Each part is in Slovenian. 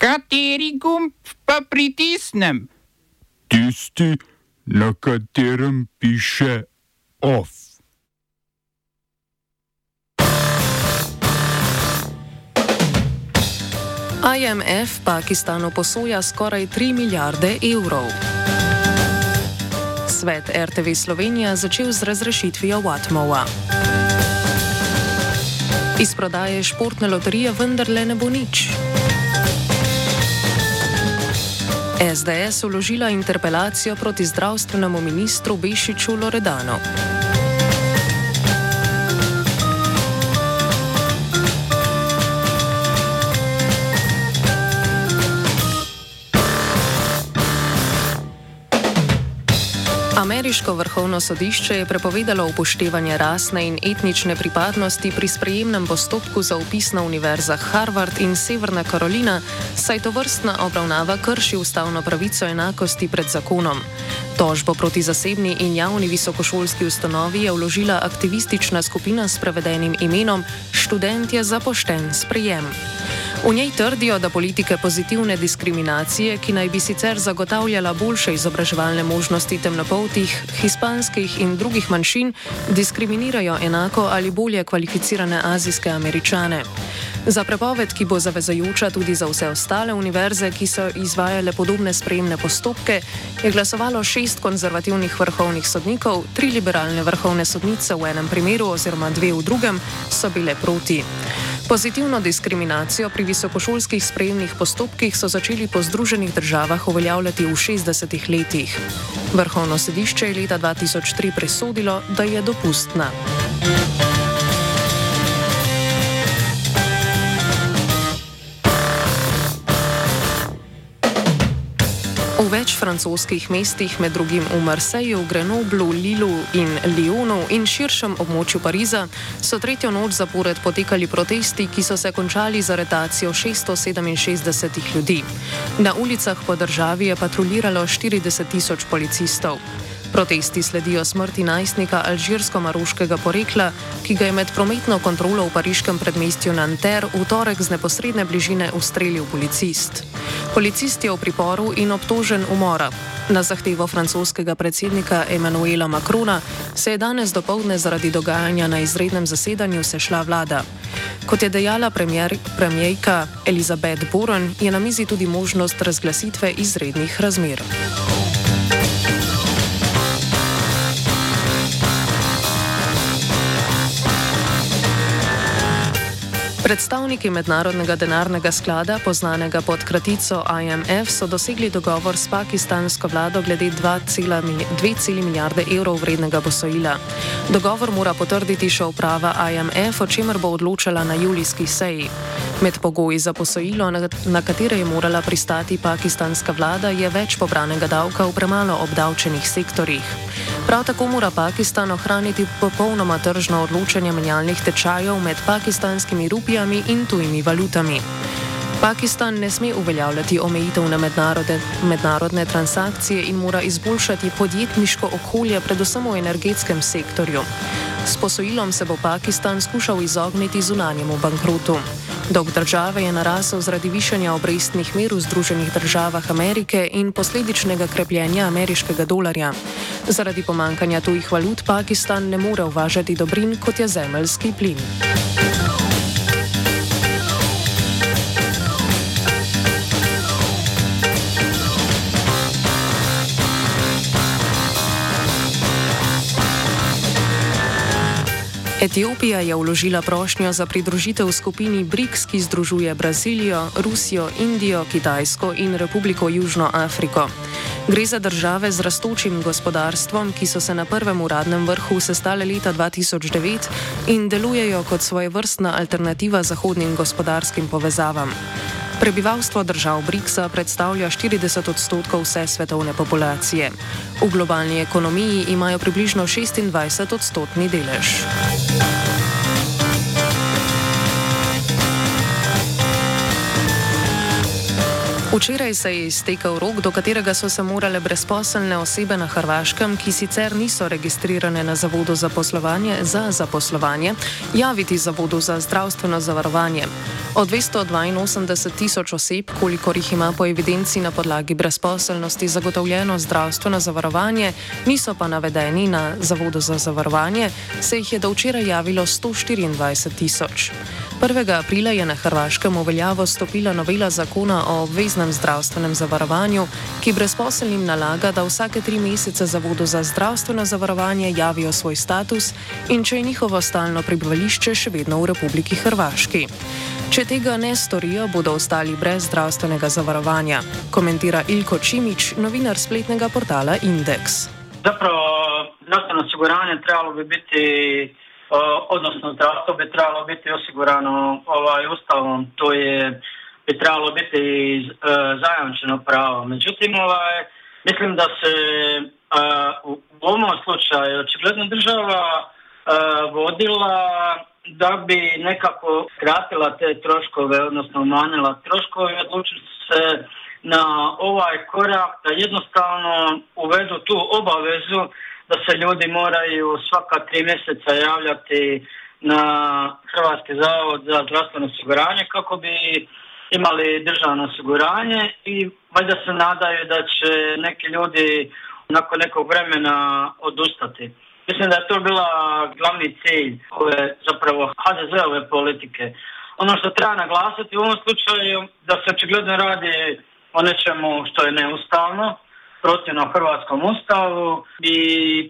Kateri gumb pa pritisnem? Tisti, na katerem piše OF. IMF Pakistanu posoja skoraj 3 milijarde evrov. Svet RTV Slovenija začel z razrešitvijo Watmova. Iz prodaje športne loterije vendarle ne bo nič. SDS uložila interpelacijo proti zdravstvenemu ministru Bešiču Loredanu. Ameriško vrhovno sodišče je prepovedalo upoštevanje rasne in etnične pripadnosti pri sprejemnem postopku za upis na univerzah Harvard in Severna Karolina, saj to vrstna obravnava krši ustavno pravico enakosti pred zakonom. Tožbo proti zasebni in javni visokošolski ustanovi je vložila aktivistična skupina s prevedenim imenom Študentje za pošten sprejem. V njej trdijo, da politike pozitivne diskriminacije, ki naj bi sicer zagotavljala boljše izobraževalne možnosti temnopoltih, hispanskih in drugih manjšin, diskriminirajo enako ali bolje kvalificirane azijske američane. Za prepoved, ki bo zavezajoča tudi za vse ostale univerze, ki so izvajale podobne sprejemne postopke, je glasovalo šest konzervativnih vrhovnih sodnikov, tri liberalne vrhovne sodnice v enem primeru oziroma dve v drugem so bile proti. Pozitivno diskriminacijo pri visokošolskih sprejemnih postopkih so začeli po Združenih državah uveljavljati v 60-ih letih. Vrhovno sedišče je leta 2003 presodilo, da je dopustna. V več francoskih mestih, med drugim v Marseju, Grenoblu, Lilu in Lyonu in širšem območju Pariza, so tretjo noč zapored potekali protesti, ki so se končali z aretacijo 667 ljudi. Na ulicah po državi je patruliralo 40 tisoč policistov. Protesti sledijo smrti najstnika alžirsko-maroškega porekla, ki ga je med prometno kontrolo v pariškem predmestju Nanter v torek z neposredne bližine ustrelil policist. Policist je v priporu in obtožen umora. Na zahtevo francoskega predsednika Emanuela Macrona se je danes dopoledne zaradi dogajanja na izrednem zasedanju sešla vlada. Kot je dejala premjer, premijejka Elizabeth Boren, je na mizi tudi možnost razglasitve izrednih razmer. Predstavniki Mednarodnega denarnega sklada, poznanega pod kratico IMF, so dosegli dogovor s pakistansko vlado glede 2,2 milijarde evrov vrednega posojila. Dogovor mora potrditi še uprava IMF, o čemer bo odločala na julijski seji. Med pogoji za posojilo, na katere je morala pristati pakistanska vlada, je več pobranega davka v premalo obdavčenih sektorjih. Prav tako mora Pakistan ohraniti popolnoma tržno odločanje menjalnih tečajev med pakistanskimi rupijami in tujimi valutami. Pakistan ne sme uveljavljati omejitev na mednarodne, mednarodne transakcije in mora izboljšati podjetniško okolje, predvsem v energetskem sektorju. S posojilom se bo Pakistan skušal izogniti zunanjemu bankrotu. Dolg države je narasel zaradi višanja obrestnih mer v Združenih državah Amerike in posledičnega krepljenja ameriškega dolarja. Zaradi pomankanja tujih valut Pakistan ne more uvažati dobrin, kot je zemeljski plin. Etiopija je vložila prošnjo za pridružitev skupini BRICS, ki združuje Brazilijo, Rusijo, Indijo, Kitajsko in Republiko Južno Afriko. Gre za države z rastočim gospodarstvom, ki so se na prvem uradnem vrhu sestale leta 2009 in delujejo kot svoje vrstna alternativa zahodnim gospodarskim povezavam. Prebivalstvo držav BRICS-a predstavlja 40 odstotkov vse svetovne populacije. V globalni ekonomiji imajo približno 26 odstotni delež. Včeraj se je iztekel rok, do katerega so se morale brezposelne osebe na Hrvaškem, ki sicer niso registrirane na Zavodu za poslovanje, za zaposlovanje, javiti Zavodu za zdravstveno zavarovanje. Od 282 tisoč oseb, kolikor jih ima po evidenci na podlagi brezposelnosti zagotovljeno zdravstveno zavarovanje, niso pa navedeni na Zavodu za zavarovanje, se jih je do včeraj javilo 124 tisoč. 1. aprila je na Hrvaškem v veljavo stopila novela zakona o obveznem zdravstvenem zavarovanju, ki brezposelnim nalaga, da vsake tri mesece Zavodu za zdravstveno zavarovanje javijo svoj status in če je njihovo stalno prebivališče še vedno v Republiki Hrvaški. Če tega ne storijo, bodo ostali brez zdravstvenega zavarovanja, komentira Ilko Čimič, novinar spletnega portala Index. Zapravo, zdravstveno osiguranje trebalo bi biti, odnosno zdravstvo bi trebalo biti osigurano ovaj, ustavom, to je bi trebalo biti zajamčeno pravo. Međutim, ovaj, mislim da se u ovom slučaju očigledno država vodila da bi nekako skratila te troškove, odnosno umanjila troškove, odlučili se na ovaj korak da jednostavno uvedu tu obavezu da se ljudi moraju svaka tri mjeseca javljati na Hrvatski zavod za zdravstveno osiguranje kako bi imali državno osiguranje i valjda se nadaju da će neki ljudi nakon nekog vremena odustati. Mislim da je to bila glavni cilj ove zapravo HDZ-ove politike. Ono što treba naglasiti u ovom slučaju da se očigledno radi o nečemu što je neustavno, protivno Hrvatskom ustavu i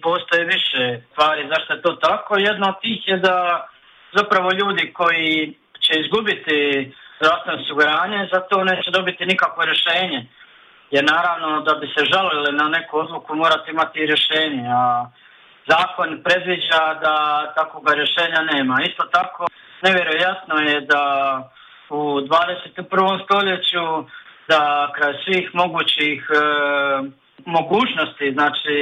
postoje više stvari zašto je to tako. Jedna od tih je da zapravo ljudi koji će izgubiti zdravstveno osiguranje za to neće dobiti nikakvo rješenje. Jer naravno da bi se žalili na neku odluku morate imati rješenje, a zakon predviđa da takvog rješenja nema. Isto tako nevjerojatno je da u 21. stoljeću da kraj svih mogućih e, mogućnosti, znači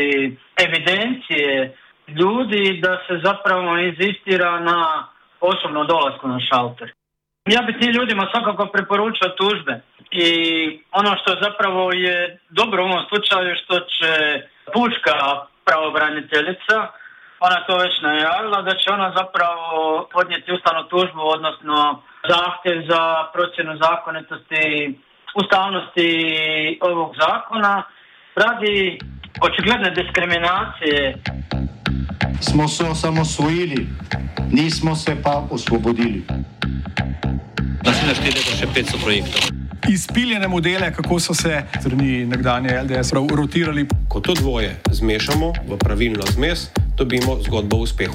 evidencije ljudi da se zapravo inzistira na osobnom dolasku na šalter. Ja bih tim ljudima svakako preporučio tužbe i ono što zapravo je dobro u ovom slučaju što će pučka pravobraniteljica, ona to već najavila da će ona zapravo podnijeti ustavnu tužbu, odnosno zahtjev za procjenu zakonitosti, ustavnosti ovog zakona radi očigledne diskriminacije. Smo se osamosvojili, nismo se pa osvobodili. Naslednje število je še 500 projektov izpiljene modele, kako so se strani nekdanje LDS rotirali. Ko to dvoje zmešamo v pravilno zmes, dobimo zgodbo o uspehu.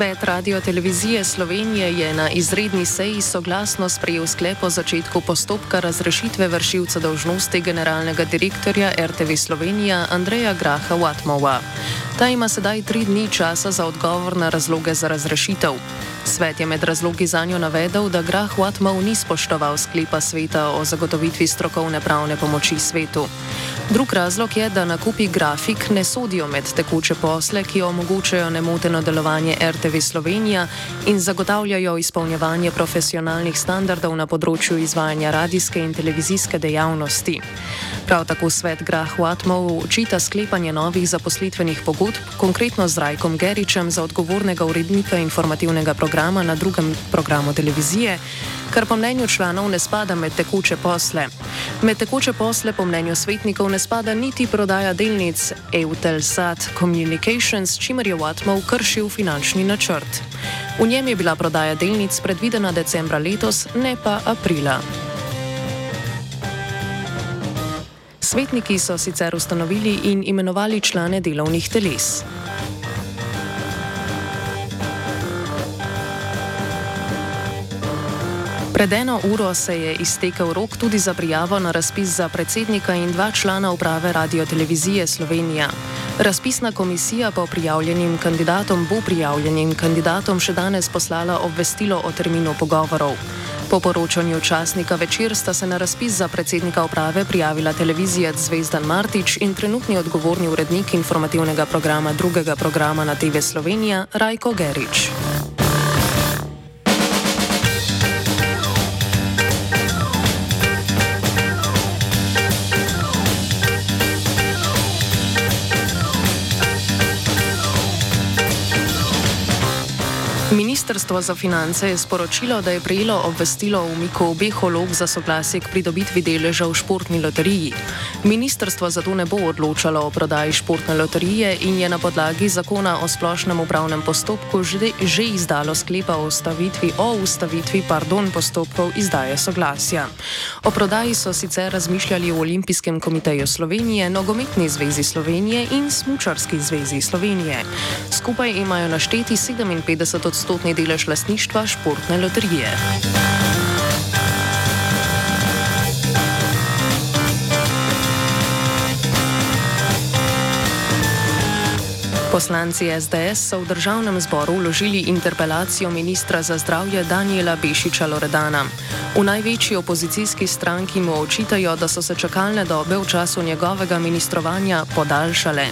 Svet Radio Televizije Slovenije je na izredni seji soglasno sprejel sklep o začetku postopka razrešitve vršilca dolžnosti generalnega direktorja RTV Slovenija Andreja Graha Watmova. Ta ima sedaj tri dni časa za odgovor na razloge za razrešitev. Svet je med razlogi za njo navedel, da Grah Watmov ni spoštoval sklepa sveta o zagotovitvi strokovne pravne pomoči svetu. Drug razlog je, da nakupi grafik ne sodijo med tekoče posle, ki omogočajo nemoteno delovanje RTV Slovenija in zagotavljajo izpolnjevanje profesionalnih standardov na področju izvajanja radijske in televizijske dejavnosti. Prav tako svet Grah Watmov učita sklepanje novih zaposlitvenih pogodb, konkretno z Rajkom Geričem za odgovornega urednika informativnega programa na drugem programu televizije kar po mnenju članov ne spada med tekoče posle. Med tekoče posle po mnenju svetnikov ne spada niti prodaja delnic Eutelsat Communications, čimer je Watmov kršil finančni načrt. V njem je bila prodaja delnic predvidena decembra letos, ne pa aprila. Svetniki so sicer ustanovili in imenovali člane delovnih teles. Pred eno uro se je iztekel rok tudi za prijavo na razpis za predsednika in dva člana uprave Radio Televizije Slovenija. Razpisna komisija po prijavljenim kandidatom bo prijavljenim kandidatom še danes poslala obvestilo o terminu pogovorov. Po poročanju časnika večer sta se na razpis za predsednika uprave prijavila televizija Zvezdan Martič in trenutni odgovorni urednik informativnega programa drugega programa na TV Slovenija Rajko Gerič. Ministrstvo za finance je sporočilo, da je prejelo obvestilo o umiku obeh olog za soglasje k pridobitvi deleža v športni loteriji. Ministrstvo zato ne bo odločalo o prodaji športne loterije in je na podlagi zakona o splošnem upravnem postopku že, že izdalo sklepa o ustavitvi, o ustavitvi pardon, postopkov izdaje soglasja. O prodaji so sicer razmišljali v Olimpijskem komiteju Slovenije, Nogometni zvezi Slovenije in Smučarski zvezi Slovenije. Skupaj imajo našteti 57 odstotkov odstotni delež lasništva športne loterije. Poslanci SDS so v državnem zboru vložili interpelacijo ministra za zdravje Daniela Bešiča Loredana. V največji opozicijski stranki mu očitajo, da so se čakalne dobe v času njegovega ministrovanja podaljšale.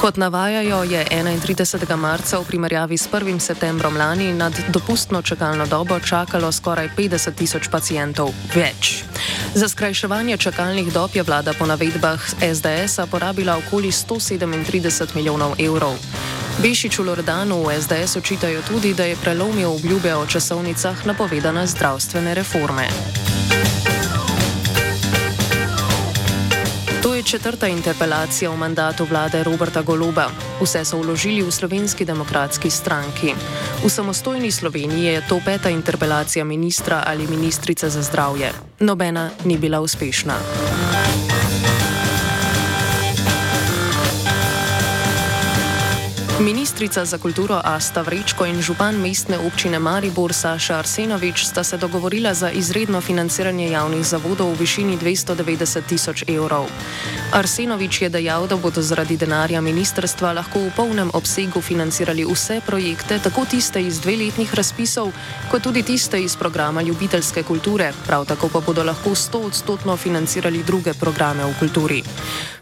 Kot navajajo, je 31. marca v primerjavi s 1. septembrom lani nad dopustno čakalno dobo čakalo skoraj 50 tisoč pacijentov več. Za skrajševanje čakalnih dob je vlada po navedbah SDS-a porabila okoli 137 milijonov evrov. Bešiču Lordanu v SDS očitajo tudi, da je prelomil obljube o časovnicah napovedane zdravstvene reforme. To je četrta interpelacija v mandatu vlade Roberta Goloba. Vse so vložili v slovenski demokratski stranki. V samostojni Sloveniji je to peta interpelacija ministra ali ministrice za zdravje. Nobena ni bila uspešna. Ministrica za kulturo Asta Vrečko in župan mestne občine Maribor Saša Arsenovič sta se dogovorila za izredno financiranje javnih zavodov v višini 290 tisoč evrov. Arsenovič je dejal, da bodo zaradi denarja ministrstva lahko v polnem obsegu financirali vse projekte, tako tiste iz dveletnih razpisov, kot tudi tiste iz programa ljubiteljske kulture, prav tako pa bodo lahko 100 odstotno financirali druge programe v kulturi.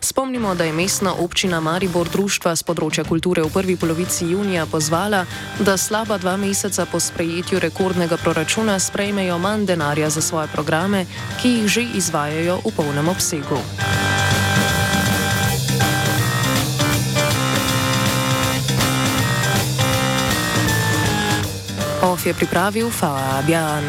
Spomnimo, da je mestna občina Maribor društva z področja kulture v prvi polovici junija pozvala, da slaba dva meseca po sprejetju rekordnega proračuna sprejmejo manj denarja za svoje programe, ki jih že izvajajo v polnem obsegu. Je pripravil Fabian.